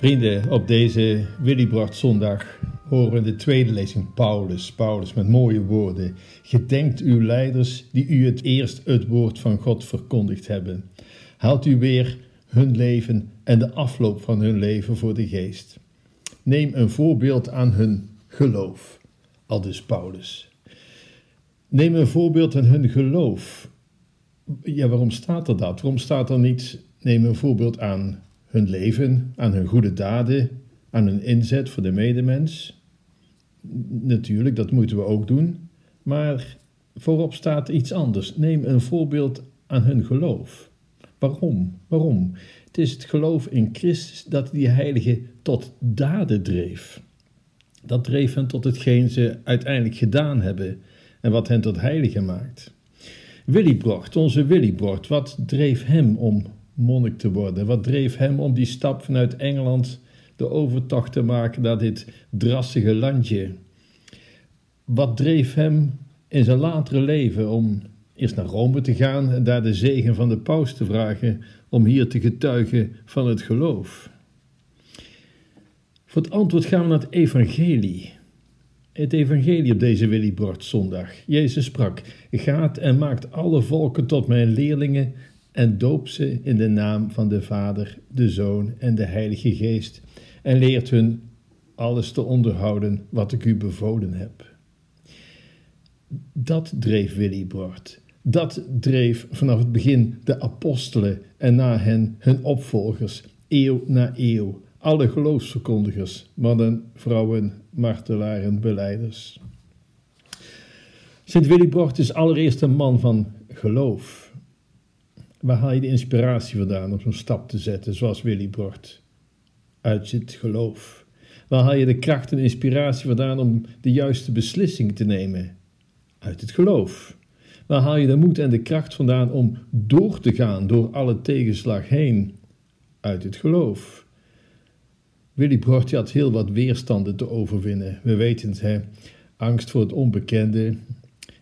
Vrienden, op deze Willibrord zondag horen we de tweede lezing Paulus. Paulus met mooie woorden. Gedenkt uw leiders die u het eerst het woord van God verkondigd hebben. Haalt u weer hun leven en de afloop van hun leven voor de geest. Neem een voorbeeld aan hun geloof. Aldus Paulus. Neem een voorbeeld aan hun geloof. Ja, waarom staat er dat? Waarom staat er niet neem een voorbeeld aan hun leven, aan hun goede daden, aan hun inzet voor de medemens. Natuurlijk, dat moeten we ook doen. Maar voorop staat iets anders. Neem een voorbeeld aan hun geloof. Waarom? Waarom? Het is het geloof in Christus dat die heilige tot daden dreef. Dat dreef hen tot hetgeen ze uiteindelijk gedaan hebben en wat hen tot heilige maakt. Willibrord, onze Willibrord, wat dreef hem om monnik te worden? Wat dreef hem om die stap vanuit Engeland de overtocht te maken naar dit drassige landje? Wat dreef hem in zijn latere leven om eerst naar Rome te gaan en daar de zegen van de paus te vragen om hier te getuigen van het geloof? Voor het antwoord gaan we naar het evangelie. Het evangelie op deze Willybord zondag. Jezus sprak, gaat en maakt alle volken tot mijn leerlingen en doop ze in de naam van de Vader, de Zoon en de Heilige Geest en leert hun alles te onderhouden wat ik u bevolen heb. Dat dreef Willy Bord. Dat dreef vanaf het begin de apostelen en na hen hun opvolgers, eeuw na eeuw, alle geloofsverkondigers, mannen, vrouwen, martelaren, beleiders. Sint Willibrord is allereerst een man van geloof. Waar haal je de inspiratie vandaan om zo'n stap te zetten, zoals Willy Bord? Uit het geloof. Waar haal je de kracht en inspiratie vandaan om de juiste beslissing te nemen? Uit het geloof. Waar haal je de moed en de kracht vandaan om door te gaan door alle tegenslag heen? Uit het geloof. Willy Bord had heel wat weerstanden te overwinnen. We weten het? Angst voor het onbekende,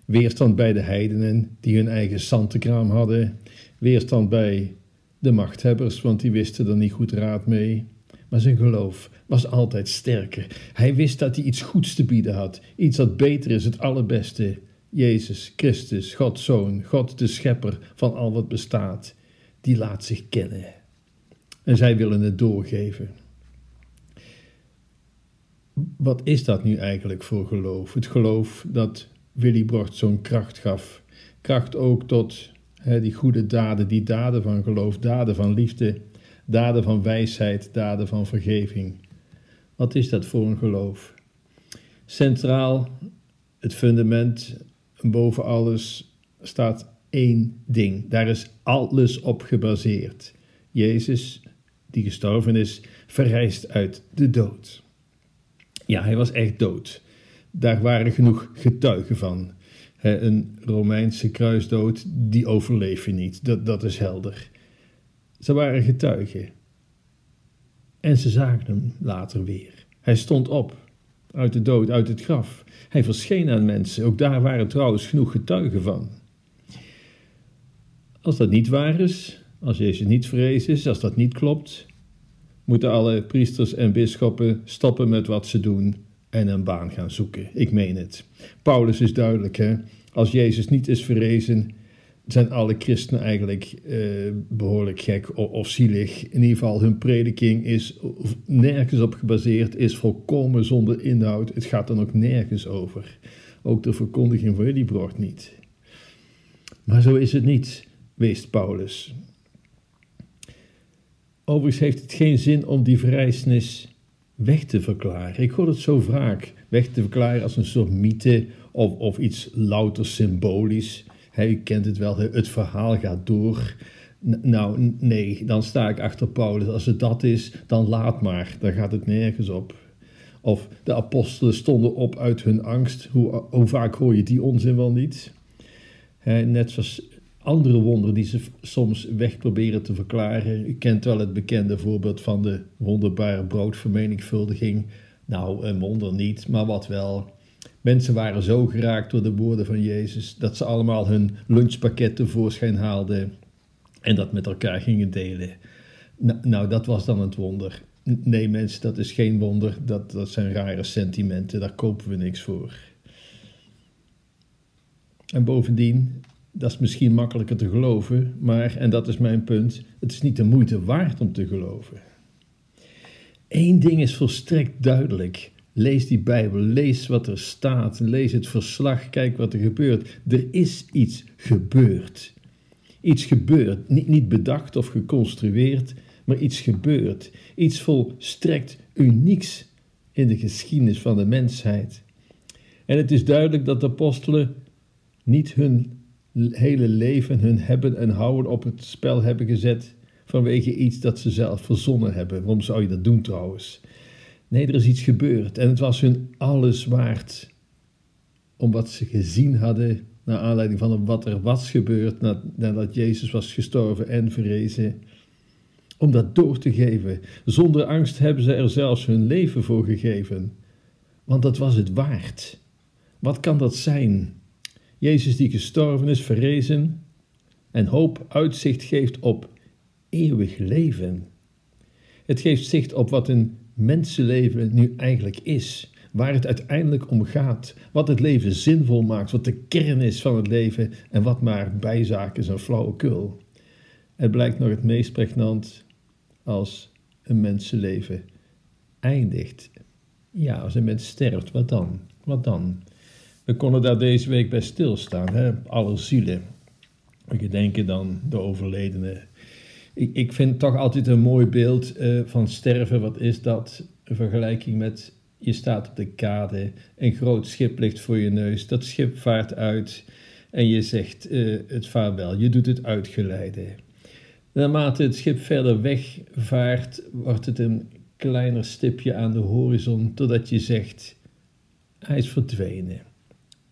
weerstand bij de heidenen die hun eigen zantenkraam hadden, weerstand bij de machthebbers, want die wisten er niet goed raad mee. Maar zijn geloof was altijd sterker. Hij wist dat hij iets goeds te bieden had, iets dat beter is, het allerbeste. Jezus Christus, Gods Zoon, God de Schepper van al wat bestaat, die laat zich kennen. En zij willen het doorgeven. Wat is dat nu eigenlijk voor geloof? Het geloof dat Willy Brocht zo'n kracht gaf. Kracht ook tot die goede daden, die daden van geloof, daden van liefde, daden van wijsheid, daden van vergeving. Wat is dat voor een geloof? Centraal, het fundament, boven alles staat één ding. Daar is alles op gebaseerd. Jezus, die gestorven is, verrijst uit de dood. Ja, hij was echt dood. Daar waren genoeg getuigen van een Romeinse kruisdood, die overleef je niet. Dat, dat is helder. Ze waren getuigen. En ze zagen hem later weer. Hij stond op, uit de dood, uit het graf. Hij verscheen aan mensen. Ook daar waren trouwens genoeg getuigen van. Als dat niet waar is, als Jezus niet vrees is, als dat niet klopt, moeten alle priesters en bisschoppen stoppen met wat ze doen en een baan gaan zoeken. Ik meen het. Paulus is duidelijk, hè? Als Jezus niet is verrezen, zijn alle christenen eigenlijk eh, behoorlijk gek of, of, zielig. In ieder geval, hun prediking is nergens op gebaseerd, is volkomen zonder inhoud. Het gaat dan ook nergens over. Ook de verkondiging van brocht niet. Maar zo is het niet, weest Paulus. Overigens heeft het geen zin om die verrijzenis weg te verklaren. Ik hoor het zo vaak, weg te verklaren als een soort mythe of, of iets louter symbolisch. He, kent het wel, het verhaal gaat door. nou, nee, dan sta ik achter Paulus. Als het dat is, dan laat maar, dan gaat het nergens op. Of de apostelen stonden op uit hun angst. Hoe, hoe vaak hoor je die onzin wel niet? net zoals andere wonderen die ze soms weg proberen te verklaren. U kent wel het bekende voorbeeld van de wonderbare broodvermenigvuldiging. Nou, een wonder niet, maar wat wel. Mensen waren zo geraakt door de woorden van Jezus dat ze allemaal hun lunchpakket tevoorschijn haalden en dat met elkaar gingen delen. Nou, dat was dan het wonder. Nee, mensen, dat is geen wonder. Dat, dat zijn rare sentimenten. Daar kopen we niks voor. En bovendien, dat is misschien makkelijker te geloven, maar, en dat is mijn punt, het is niet de moeite waard om te geloven. Eén ding is volstrekt duidelijk. Lees die Bijbel, lees wat er staat, lees het verslag, kijk wat er gebeurt. Er is iets gebeurd. Iets gebeurd, niet, niet bedacht of geconstrueerd, maar iets gebeurd. Iets volstrekt unieks in de geschiedenis van de mensheid. En het is duidelijk dat de apostelen niet hun hele leven, hun hebben en houden op het spel hebben gezet vanwege iets dat ze zelf verzonnen hebben. Waarom zou je dat doen trouwens? Nee, er is iets gebeurd en het was hun alles waard om wat ze gezien hadden naar aanleiding van wat er was gebeurd nadat Jezus was gestorven en verrezen. Om dat door te geven. Zonder angst hebben ze er zelfs hun leven voor gegeven. Want dat was het waard. Wat kan dat zijn? Jezus die gestorven is, verrezen en hoop uitzicht geeft op eeuwig leven. Het geeft zicht op wat een mensenleven nu eigenlijk is, waar het uiteindelijk om gaat, wat het leven zinvol maakt, wat de kern is van het leven en wat maar bijzaak is en flauwekul. Het blijkt nog het meest pregnant als een mensenleven eindigt. Ja, als een mens sterft, wat dan? Wat dan? We konden daar deze week bij stilstaan, hè? alle zielen. We gedenken dan de overledene. Ik, ik vind toch altijd een mooi beeld uh, van sterven. Wat is dat? Een vergelijking met je staat op de kade, een groot schip ligt voor je neus, dat schip vaart uit en je zegt uh, het vaarwel, je doet het uitgeleide. Naarmate het schip verder wegvaart, wordt het een kleiner stipje aan de horizon, totdat je zegt, hij is verdwenen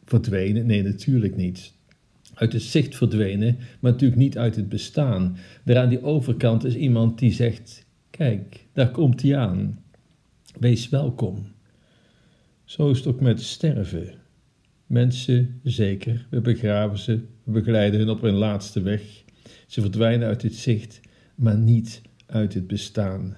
verdwenen? Nee, natuurlijk niet. Uit het zicht verdwenen, maar natuurlijk niet uit het bestaan. Daar aan die overkant is iemand die zegt: Kijk, daar komt hij aan. Wees welkom. Zo is het ook met sterven. Mensen, zeker, we begraven ze, we begeleiden hun op hun laatste weg. Ze verdwijnen uit het zicht, maar niet uit het bestaan.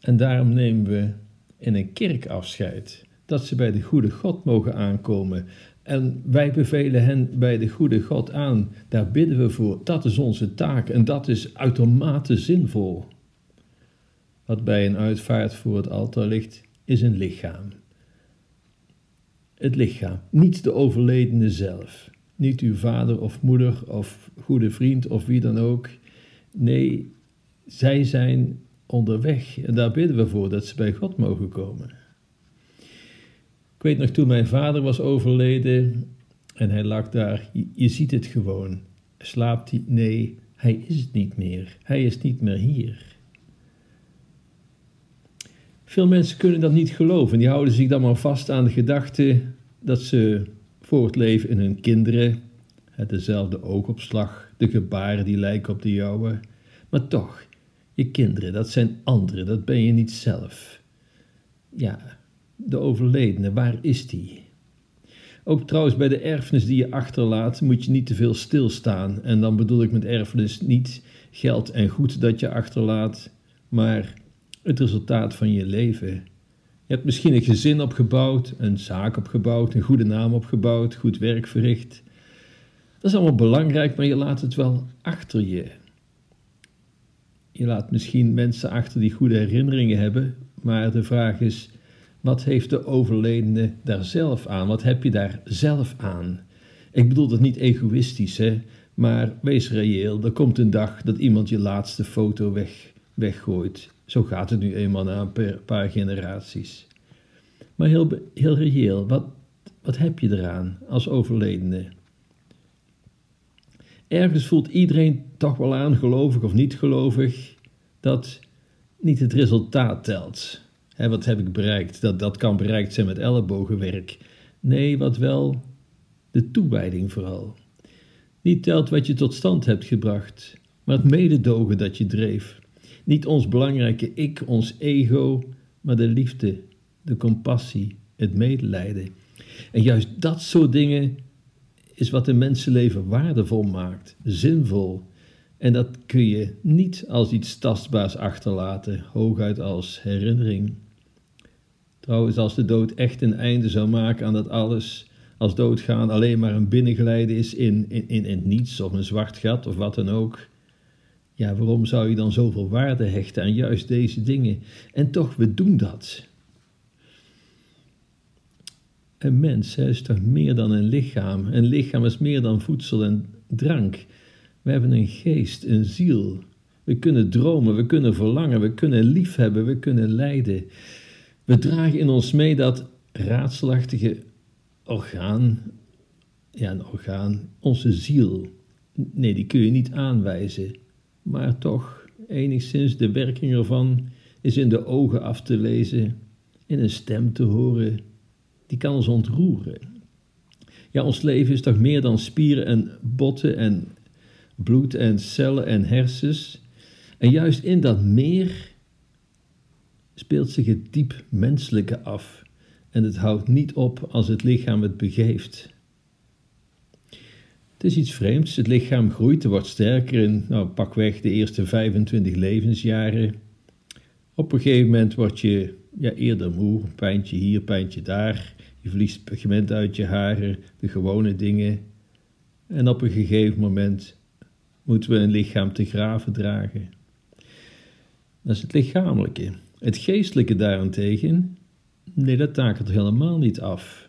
En daarom nemen we in een kerk afscheid dat ze bij de goede God mogen aankomen. En wij bevelen hen bij de goede God aan. Daar bidden we voor. Dat is onze taak en dat is uitermate zinvol. Wat bij een uitvaart voor het altaar ligt, is een lichaam. Het lichaam, niet de overledene zelf. Niet uw vader of moeder of goede vriend of wie dan ook. Nee, zij zijn onderweg en daar bidden we voor dat ze bij God mogen komen. Ik weet nog toen mijn vader was overleden en hij lag daar. Je, ziet het gewoon. Slaapt hij? Nee, hij is het niet meer. Hij is niet meer hier. Veel mensen kunnen dat niet geloven. Die houden zich dan maar vast aan de gedachte dat ze voortleven in hun kinderen. Dezelfde oogopslag, de gebaren die lijken op de jouwe. Maar toch, je kinderen, dat zijn anderen, dat ben je niet zelf. Ja, de overledene, waar is die? Ook trouwens bij de erfenis die je achterlaat moet je niet te veel stilstaan. En dan bedoel ik met erfenis niet geld en goed dat je achterlaat, maar het resultaat van je leven. Je hebt misschien een gezin opgebouwd, een zaak opgebouwd, een goede naam opgebouwd, goed werk verricht. Dat is allemaal belangrijk, maar je laat het wel achter je. Je laat misschien mensen achter die goede herinneringen hebben, maar de vraag is: wat heeft de overledene daar zelf aan? Wat heb je daar zelf aan? Ik bedoel dat niet egoïstisch, hè? maar wees reëel. Er komt een dag dat iemand je laatste foto weg, weggooit. Zo gaat het nu eenmaal na een paar generaties. Maar heel, heel reëel, wat, wat heb je eraan als overledene? Ergens voelt iedereen toch wel aan, gelovig of niet gelovig, dat niet het resultaat telt wat heb ik bereikt? Dat, dat kan bereikt zijn met ellebogenwerk. Nee, wat wel de toewijding vooral. Niet telt wat je tot stand hebt gebracht, maar het mededogen dat je dreef. Niet ons belangrijke ik, ons ego, maar de liefde, de compassie, het medelijden. En juist dat soort dingen is wat een mensenleven waardevol maakt, zinvol. En dat kun je niet als iets tastbaars achterlaten, hooguit als herinnering. Trouwens, als de dood echt een einde zou maken aan dat alles, als doodgaan alleen maar een binnengeleide is in, in, in, in niets of een zwart gat of wat dan ook, ja, waarom zou je dan zoveel waarde hechten aan juist deze dingen? En toch, we doen dat. Een mens is toch meer dan een lichaam. Een lichaam is meer dan voedsel en drank. We hebben een geest, een ziel. We kunnen dromen, we kunnen verlangen, we kunnen liefhebben, we kunnen lijden. We dragen in ons mee dat raadselachtige orgaan, ja, een orgaan, onze ziel. Nee, die kun je niet aanwijzen, maar toch, enigszins de werking ervan is in de ogen af te lezen, in een stem te horen, die kan ons ontroeren. Ja, ons leven is toch meer dan spieren en botten en bloed en cellen en hersens. En juist in dat meer speelt zich het diep menselijke af. En het houdt niet op als het lichaam het begeeft. Het is iets vreemds. Het lichaam groeit, er wordt sterker in, nou, pakweg de eerste 25 levensjaren. Op een gegeven moment word je ja, eerder moe, pijntje hier, pijntje daar. Je verliest pigment uit je haren, de gewone dingen. En op een gegeven moment moeten we een lichaam te graven dragen. Dat is het lichamelijke. Het geestelijke daarentegen, nee, dat takelt helemaal niet af.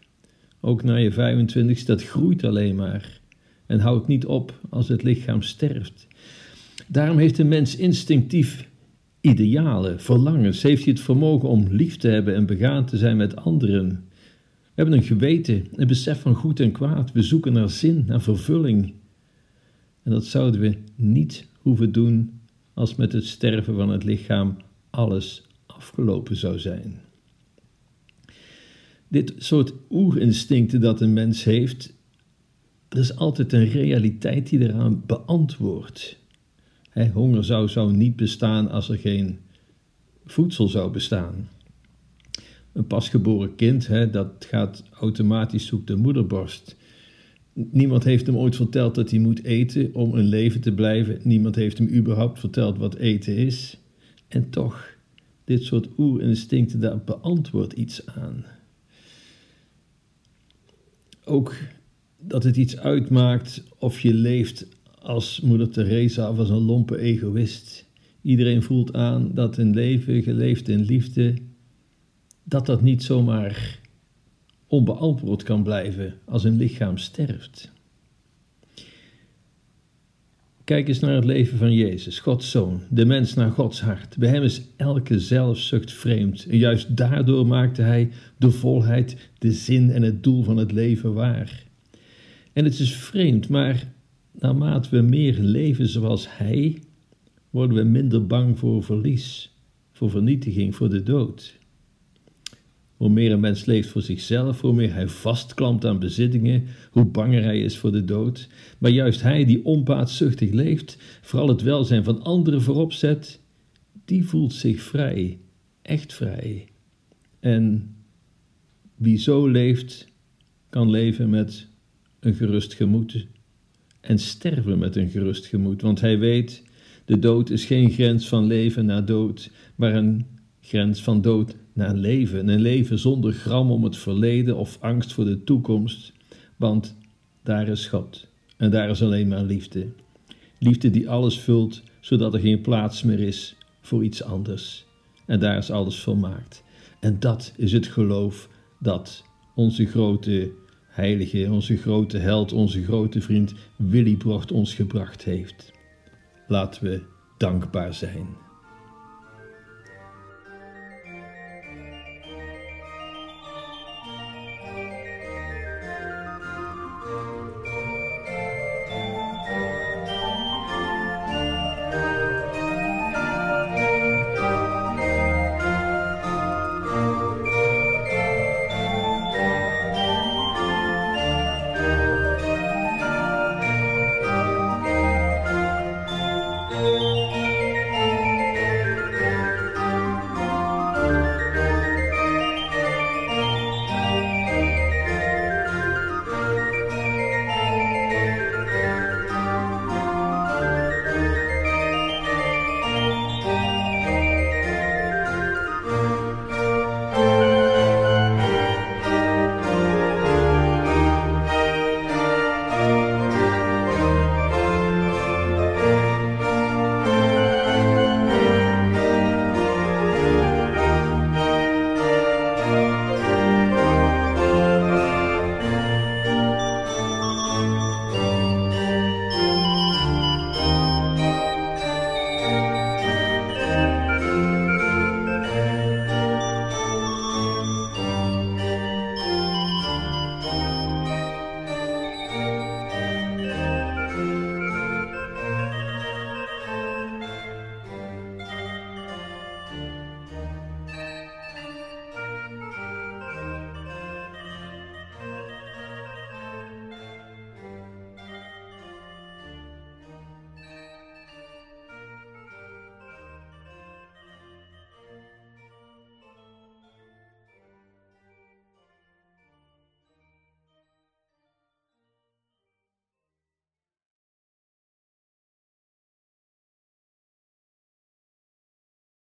Ook na je 25 dat groeit alleen maar en houdt niet op als het lichaam sterft. Daarom heeft de mens instinctief idealen, verlangens, heeft hij het vermogen om lief te hebben en begaan te zijn met anderen. We hebben een geweten, een besef van goed en kwaad. We zoeken naar zin, naar vervulling. En dat zouden we niet hoeven doen als met het sterven van het lichaam alles afgelopen zou zijn. Dit soort oerinstincten dat een mens heeft, er is altijd een realiteit die eraan beantwoordt. honger zou, zou niet bestaan als er geen voedsel zou bestaan. Een pasgeboren kind, dat gaat automatisch zoeken de moederborst. Niemand heeft hem ooit verteld dat hij moet eten om een leven te blijven. Niemand heeft hem überhaupt verteld wat eten is. En toch, dit soort oerinstincten, daar beantwoordt iets aan. Ook dat het iets uitmaakt of je leeft als moeder Teresa of als een lompe egoïst. Iedereen voelt aan dat een leven geleefd in liefde, dat dat niet zomaar onbeantwoord kan blijven als een lichaam sterft. Kijk eens naar het leven van Jezus, Gods zoon, de mens naar Gods hart. Bij hem is elke zelfzucht vreemd. En juist daardoor maakte hij de volheid, de zin en het doel van het leven waar. En het is vreemd, maar naarmate we meer leven zoals hij, worden we minder bang voor verlies, voor vernietiging, voor de dood. Hoe meer een mens leeft voor zichzelf, hoe meer hij vastklampt aan bezittingen, hoe banger hij is voor de dood. Maar juist hij die onbaatzuchtig leeft, vooral het welzijn van anderen voorop zet, die voelt zich vrij, echt vrij. En wie zo leeft, kan leven met een gerust gemoed en sterven met een gerust gemoed, want hij weet, de dood is geen grens van leven naar dood, maar een grens van dood naar leven. Een leven zonder gram om het verleden of angst voor de toekomst, want daar is God en daar is alleen maar liefde. Liefde die alles vult, zodat er geen plaats meer is voor iets anders. En daar is alles volmaakt. En dat is het geloof dat onze grote heilige, onze grote held, onze grote vriend Willy Brocht ons gebracht heeft. Laten we dankbaar zijn.